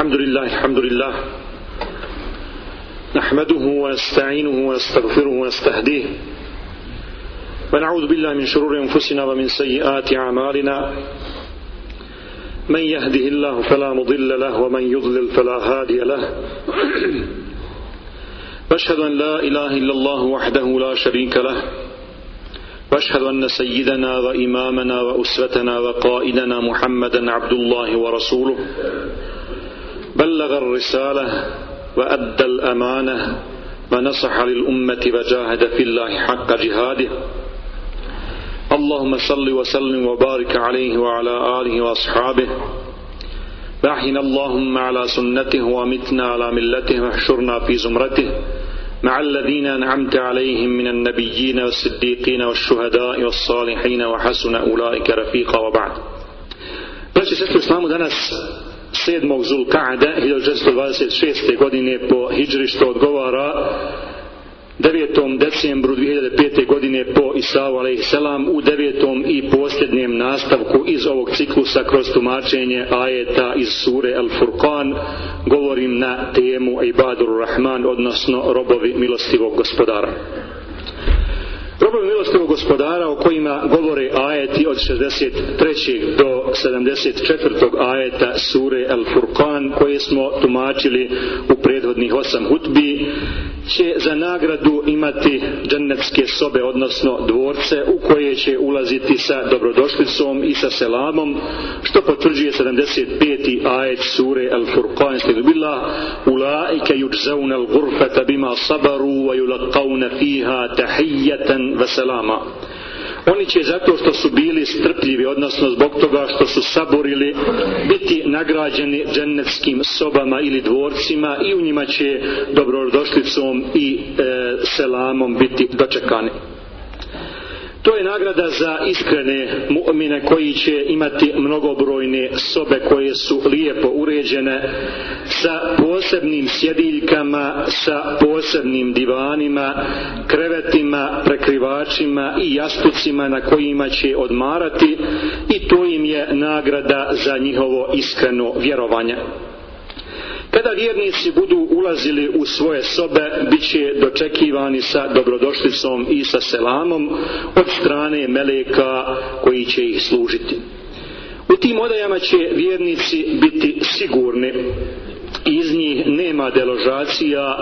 الحمد لله الحمد لله نحمده ونستعينه ونستغفره ونستهديه ونعوذ بالله من شرور أنفسنا ومن سيئات أعمالنا من يهده الله فلا مضل له ومن يضلل فلا هادي له واشهد أن لا إله إلا الله وحده لا شريك له واشهد أن سيدنا وإمامنا وأسرتنا وقائدنا محمدا عبد الله ورسوله بلغ الرسالة وأدى الأمانة ونصح للأمة وجاهد في الله حق جهاده اللهم صل وسلم وبارك عليه وعلى آله وأصحابه وأحينا اللهم على سنته ومتنا على ملته واحشرنا في زمرته مع الذين أنعمت عليهم من النبيين والصديقين والشهداء والصالحين وحسن أولئك رفيقا وبعد بس sestru islamu danas 7. Zulkaada šest godine po Hidžrištu odgovara 9. decembru 2005. godine po Isavu a.s. u devetom i posljednjem nastavku iz ovog ciklusa kroz tumačenje ajeta iz sure El Furqan govorim na temu Ibadur Rahman, odnosno robovi milostivog gospodara. Robovi milostivog gospodara o kojima govore ajeti od 63. do 74. ajeta sure El furqan koje smo tumačili u prethodnih osam hutbi će za nagradu imati džennetske sobe, odnosno dvorce u koje će ulaziti sa dobrodošlicom i sa selamom što potvrđuje 75. ajet sure Al-Furqan bila ulaike yujzauna al gurfata bima sabaru wa yulaqawna fiha tahijatan wa selama oni će zato što su bili strpljivi, odnosno zbog toga što su saborili, biti nagrađeni džennetskim sobama ili dvorcima i u njima će dobrodošlicom i e, selamom biti dočekani. To je nagrada za iskrene mu'mine koji će imati mnogobrojne sobe koje su lijepo uređene sa posebnim sjediljkama, sa posebnim divanima, krevetima, prekrivačima i jastucima na kojima će odmarati i to im je nagrada za njihovo iskreno vjerovanje. Kada vjernici budu ulazili u svoje sobe, bit će dočekivani sa dobrodošlicom i sa selamom od strane meleka koji će ih služiti. U tim odajama će vjernici biti sigurni. Iz njih nema deložacija,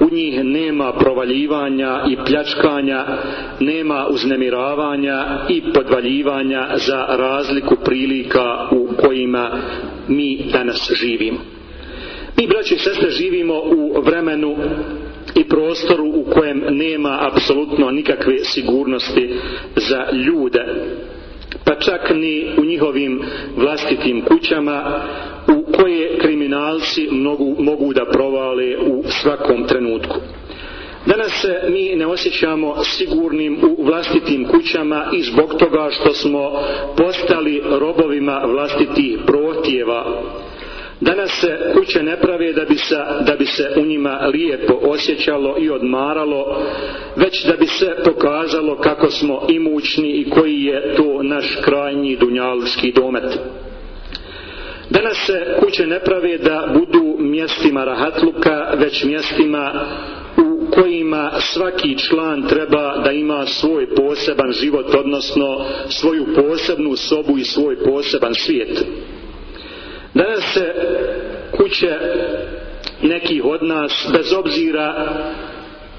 u njih nema provaljivanja i pljačkanja, nema uznemiravanja i podvaljivanja za razliku prilika u kojima mi danas živimo. Mi, braći i sestre, živimo u vremenu i prostoru u kojem nema apsolutno nikakve sigurnosti za ljude. Pa čak ni u njihovim vlastitim kućama u koje kriminalci mogu, mogu da provale u svakom trenutku. Danas se mi ne osjećamo sigurnim u vlastitim kućama i zbog toga što smo postali robovima vlastitih protjeva Danas se kuće ne prave da bi, se, da bi se u njima lijepo osjećalo i odmaralo, već da bi se pokazalo kako smo imućni i koji je to naš krajnji dunjalski domet. Danas se kuće ne prave da budu mjestima rahatluka, već mjestima u kojima svaki član treba da ima svoj poseban život, odnosno svoju posebnu sobu i svoj poseban svijet. Danas se kuće nekih od nas, bez obzira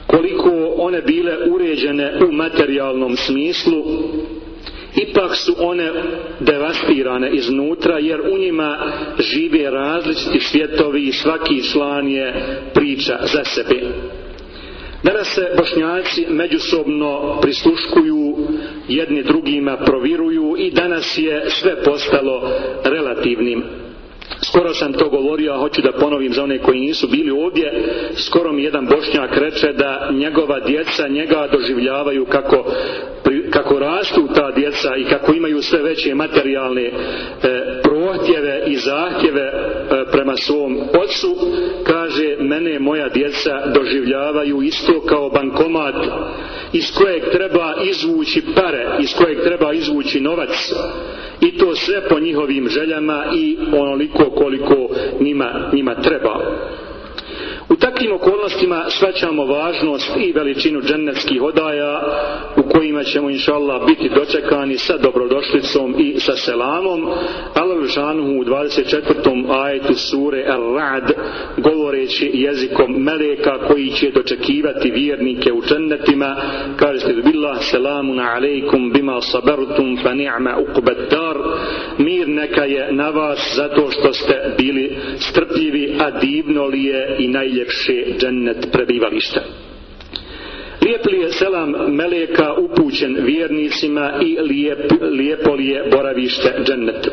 koliko one bile uređene u materijalnom smislu, ipak su one devastirane iznutra jer u njima žive različiti svjetovi i svaki slan je priča za sebe. Danas se bošnjaci međusobno prisluškuju, jedni drugima proviruju i danas je sve postalo relativnim. Skoro sam to govorio, a hoću da ponovim za one koji nisu bili ovdje. Skoro mi jedan bošnjak reče da njegova djeca njega doživljavaju kako, kako rastu ta djeca i kako imaju sve veće materijalne e, prohtjeve i zahtjeve e, prema svom ocu. Kaže, mene moja djeca doživljavaju isto kao bankomat iz kojeg treba izvući pare, iz kojeg treba izvući novac i to sve po njihovim željama i onoliko koliko njima, njima treba takvim okolnostima shvaćamo važnost i veličinu džennetskih odaja u kojima ćemo inša biti dočekani sa dobrodošlicom i sa selamom. al u u 24. ajetu sure Ar-Rad govoreći jezikom meleka koji će dočekivati vjernike u džennetima kažete billah selamun alejkum bima sabartum fa ni'ma uqbeddar mir neka je na vas zato što ste bili strpljivi a divno li je i najljepši ljepše džennet prebivalište. Lijep li je selam Meleka upućen vjernicima i lijep, lijepo li je boravište džennetu.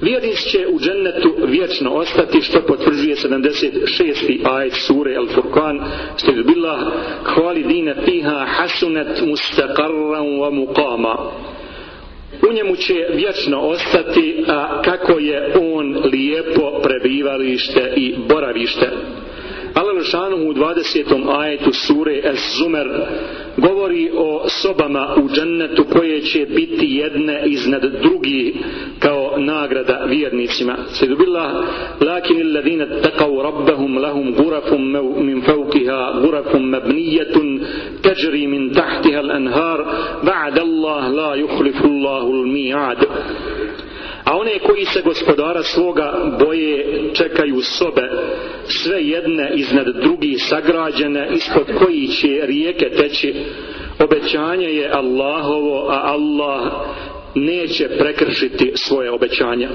Vjernic će u džennetu vječno ostati što potvrđuje 76. ajet sure el furkan što je bila hvalidine piha hasunet mustakarran wa muqama u njemu će vječno ostati a kako je on lijepo prebivalište i boravište Đelešanu u 20. ajetu sure Es zumer govori o sobama u džennetu koje će biti jedne iznad drugi kao nagrada vjernicima. Sedubillah, lakin illadine takav rabbehum lahum gurafum min faukiha gurafum mabnijetun teđri min tahtiha l'anhar ba'da Allah la yuhlifu Allahu miad A one koji se gospodara svoga boje čekaju sobe, sve jedne iznad drugih sagrađene, ispod koji će rijeke teći. Obećanje je Allahovo, a Allah neće prekršiti svoje obećanje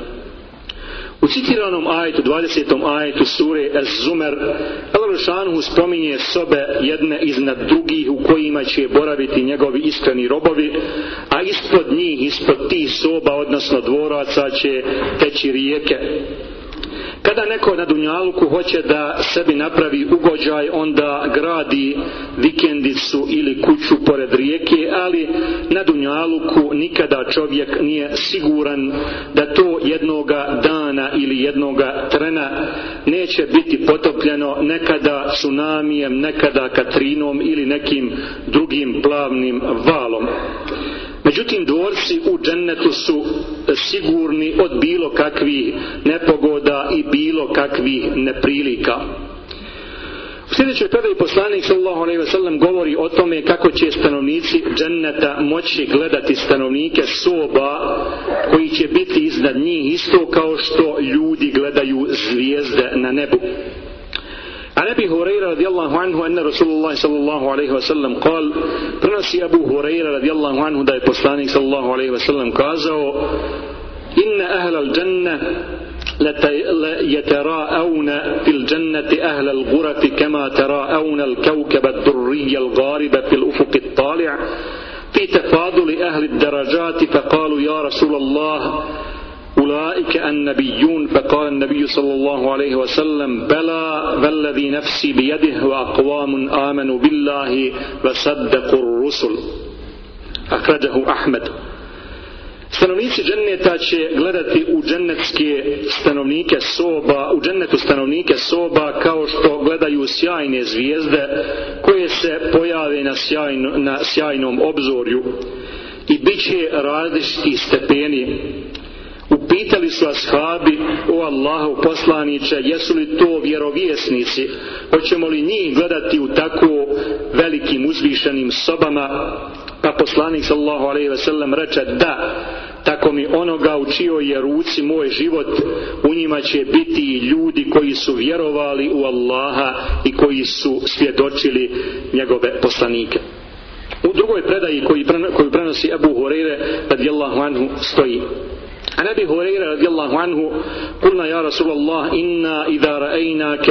citiranom ajetu, 20. ajetu sure Az-Zumer, Elrošanhu spominje sobe jedne iznad drugih u kojima će boraviti njegovi iskreni robovi, a ispod njih, ispod tih soba, odnosno dvoraca, će teći rijeke kada neko na Dunjaluku hoće da sebi napravi ugođaj, onda gradi vikendicu ili kuću pored rijeke, ali na Dunjaluku nikada čovjek nije siguran da to jednoga dana ili jednoga trena neće biti potopljeno nekada tsunamijem, nekada katrinom ili nekim drugim plavnim valom. Međutim, dvorci u džennetu su e, sigurni od bilo kakvih nepogoda i bilo kakvih neprilika. U sljedećoj predaj poslanik sallallahu alaihi ve govori o tome kako će stanovnici dženneta moći gledati stanovnike soba koji će biti iznad njih isto kao što ljudi gledaju zvijezde na nebu. عن أبي هريرة رضي الله عنه أن رسول الله صلى عليه وسلم قال فنسي prenosi هريره رضي الله عنه da je poslanik الله عليه وسلم kazao ان اهل الجنه يتراءون في الجنة أهل الغرف كما تراءون الكوكب الدري الغارب في الأفق الطالع في تفاضل أهل الدرجات فقالوا يا رسول الله أولئك النبيون فقال النبي صلى الله عليه وسلم بلى والذي نفسي بيده وأقوام آمنوا بالله وصدقوا الرسل أخرجه أحمد Stanovnici dženneta će gledati u džennetske stanovnike soba, u džennetu stanovnike soba kao što gledaju sjajne zvijezde koje se pojave na, sjajnom obzorju i bit će različiti stepeni Pitali su ashabi, o Allahu poslaniće, jesu li to vjerovjesnici? Hoćemo li njih gledati u tako velikim uzvišenim sobama? Pa poslanik sallahu alaihi wasallam reče da, tako mi onoga u čijoj je ruci moj život, u njima će biti i ljudi koji su vjerovali u Allaha i koji su svjedočili njegove poslanike. U drugoj predaji koju prenosi Ebu Horeire radijallahu anhu stoji عن ابي هريره رضي الله عنه قلنا يا رسول الله انا اذا رايناك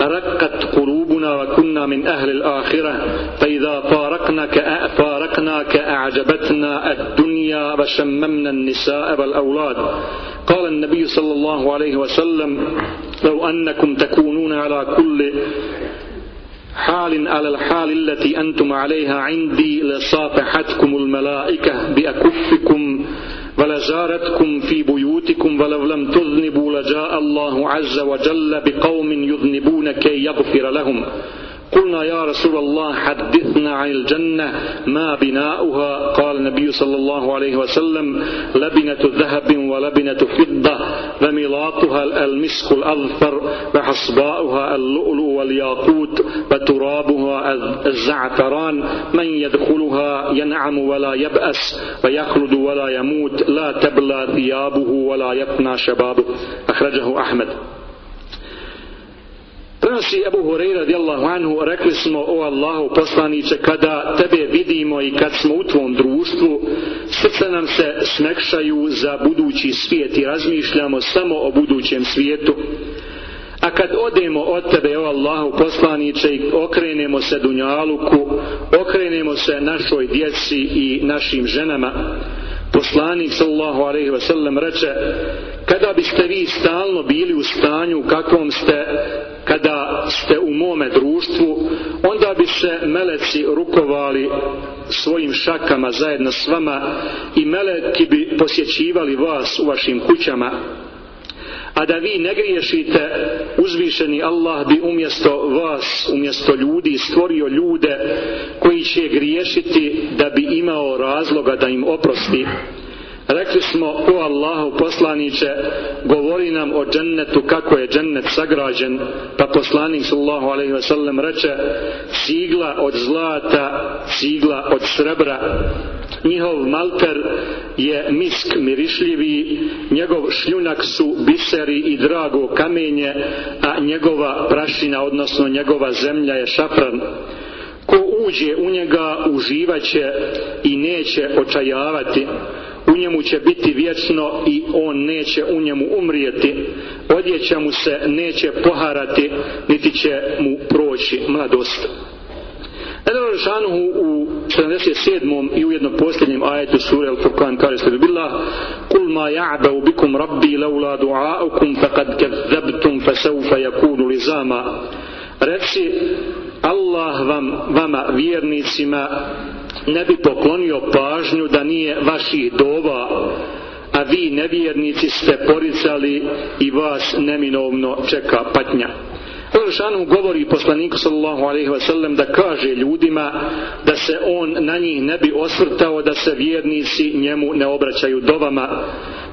رقت قلوبنا وكنا من اهل الاخره فاذا فارقناك فارقناك اعجبتنا الدنيا وشممنا النساء والاولاد قال النبي صلى الله عليه وسلم لو انكم تكونون على كل حال على الحال التي انتم عليها عندي لصافحتكم الملائكه باكفكم ولجارتكم في بيوتكم ولو لم تذنبوا لجاء الله عز وجل بقوم يذنبون كي يغفر لهم قلنا يا رسول الله حدثنا عن الجنة ما بناؤها قال النبي صلى الله عليه وسلم لبنة ذهب ولبنة فضة وملاطها المسك الأظفر وحصباؤها اللؤلؤ والياقوت وترابها الزعفران من يدخلها ينعم ولا يبأس ويخلد ولا يموت لا تبلى ثيابه ولا يفنى شبابه أخرجه أحمد Prenosi Ebu di radijallahu anhu, rekli smo o Allahu poslaniće, kada tebe vidimo i kad smo u tvom društvu, srce nam se smekšaju za budući svijet i razmišljamo samo o budućem svijetu. A kad odemo od tebe, o Allahu poslaniće, i okrenemo se dunjaluku, okrenemo se našoj djeci i našim ženama, poslanik Allahu alaihi wasallam reče, kada biste vi stalno bili u stanju u kakvom ste kada ste u mome društvu, onda bi se meleci rukovali svojim šakama zajedno s vama i meleki bi posjećivali vas u vašim kućama. A da vi ne griješite, uzvišeni Allah bi umjesto vas, umjesto ljudi, stvorio ljude koji će griješiti da bi imao razloga da im oprosti. Rekli smo, o Allahu poslaniće, govori nam o džennetu, kako je džennet sagrađen, pa poslanik sallallahu alaihi wasallam reče, sigla od zlata, sigla od srebra, njihov malter je misk mirišljivi, njegov šljunak su biseri i drago kamenje, a njegova prašina, odnosno njegova zemlja je šafran. Ko uđe u njega, uživaće i neće očajavati u njemu će biti vječno i on neće u njemu umrijeti, odjeća mu se neće poharati, niti će mu proći mladost. Edo Žanuhu u 47. i u jednom posljednjem ajetu sura Al-Furqan kaže sve billah Kul ma ja'bav bikum rabbi laula du'aukum faqad kazzabtum saufa yakunu zama Reci Allah vam, vama vjernicima ne bi poklonio pažnju da nije vaših doba, a vi nevjernici ste poricali i vas neminovno čeka patnja. Žešanu govori poslaniku sallallahu alaihi wasallam da kaže ljudima da se on na njih ne bi osvrtao da se vjernici njemu ne obraćaju dovama.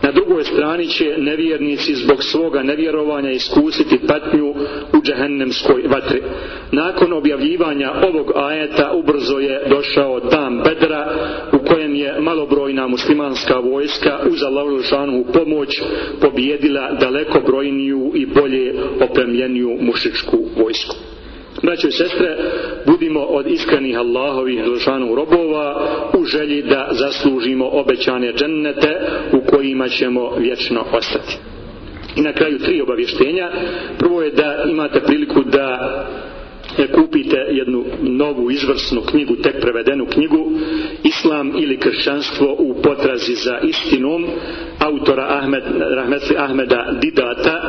Na drugoj strani će nevjernici zbog svoga nevjerovanja iskusiti patnju u džehennemskoj vatri. Nakon objavljivanja ovog ajeta ubrzo je došao dan Bedra u kojem je malobrojna muslimanska vojska uz Allahu pomoć pobjedila daleko brojniju i bolje opremljeniju mušiku mušičku vojsku. Braćo i sestre, budimo od iskrenih Allahovih dušanu robova u želji da zaslužimo obećane džennete u kojima ćemo vječno ostati. I na kraju tri obavještenja. Prvo je da imate priliku da kupite jednu novu izvrsnu knjigu, tek prevedenu knjigu Islam ili kršćanstvo u potrazi za istinom autora Ahmed, Rahmetli Ahmeda Didata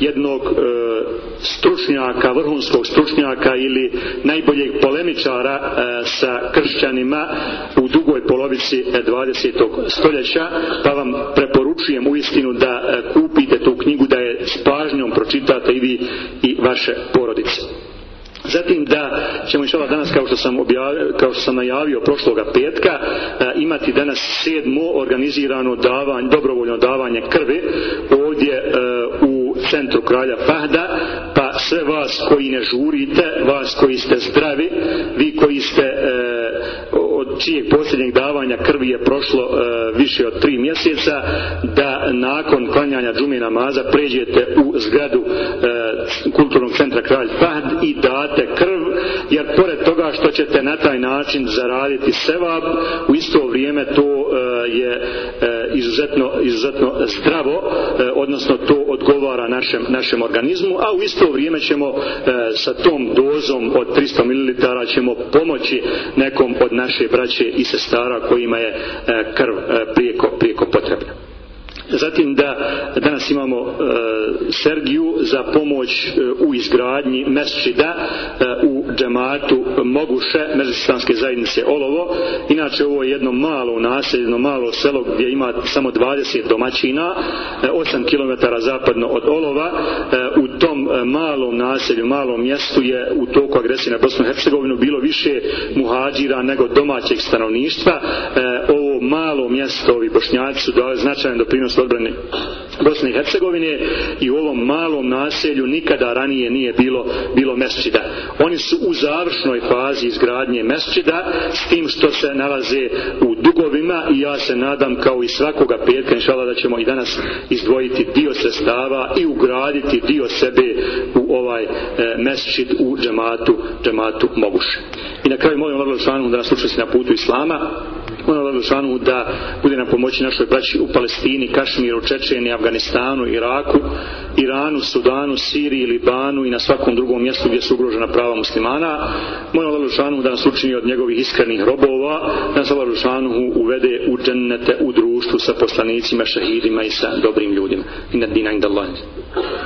jednog e, stručnjaka, vrhunskog stručnjaka ili najboljeg polemičara e, sa kršćanima u dugoj polovici 20. E, stoljeća, pa vam preporučujem u istinu da kupite tu knjigu, da je s pažnjom pročitate i vi i vaše porodice. Zatim da ćemo ova danas, kao što sam, objavio, kao što sam najavio prošloga petka, imati danas sedmo organizirano davanje, dobrovoljno davanje krvi ovdje u centru kralja Fahda, pa sve vas koji ne žurite, vas koji ste zdravi, vi koji ste e, od čijeg posljednjeg davanja krvi je prošlo e, više od tri mjeseca, da nakon klanjanja džume namaza pređete u zgradu e, kulturnog centra kralj Fahd i date krv, jer pored toga što ćete na taj način zaraditi sevab, u isto vrijeme to je izuzetno, izuzetno zdravo, e, odnosno to odgovara našem, našem organizmu, a u isto vrijeme ćemo e, sa tom dozom od 300 ml ćemo pomoći nekom od naše braće i sestara kojima je e, krv prijeko, prijeko potrebna. Zatim da danas imamo e, Sergiju za pomoć e, u izgradnji mesčida e, u džematu Moguše Međusistanske zajednice Olovo. Inače ovo je jedno malo naselje, jedno malo selo gdje ima samo 20 domaćina, 8 km zapadno od Olova. U tom malom naselju, malom mjestu je u toku agresije na Bosnu Hercegovinu bilo više muhađira nego domaćeg stanovništva mjesto ovi bošnjaci su dali značajan doprinos odbrani Bosne i Hercegovine i u ovom malom naselju nikada ranije nije bilo, bilo mesčida. Oni su u završnoj fazi izgradnje mesčida s tim što se nalaze u dugovima i ja se nadam kao i svakoga petka inšala da ćemo i danas izdvojiti dio sredstava i ugraditi dio sebe u ovaj e, mesčid u džematu, džematu moguše. I na kraju molim članom da nas učesti na putu Islama Molim Allah Đelešanu da bude na pomoći našoj braći u Palestini, Kašmiru, Čečeni, Afganistanu, Iraku, Iranu, Sudanu, Siriji, Libanu i na svakom drugom mjestu gdje su ugrožena prava muslimana. Molim Allah Đelešanu da nas učini od njegovih iskrenih robova, da nas uvede u u društvu sa poslanicima, šahidima i sa dobrim ljudima. Inna dina inda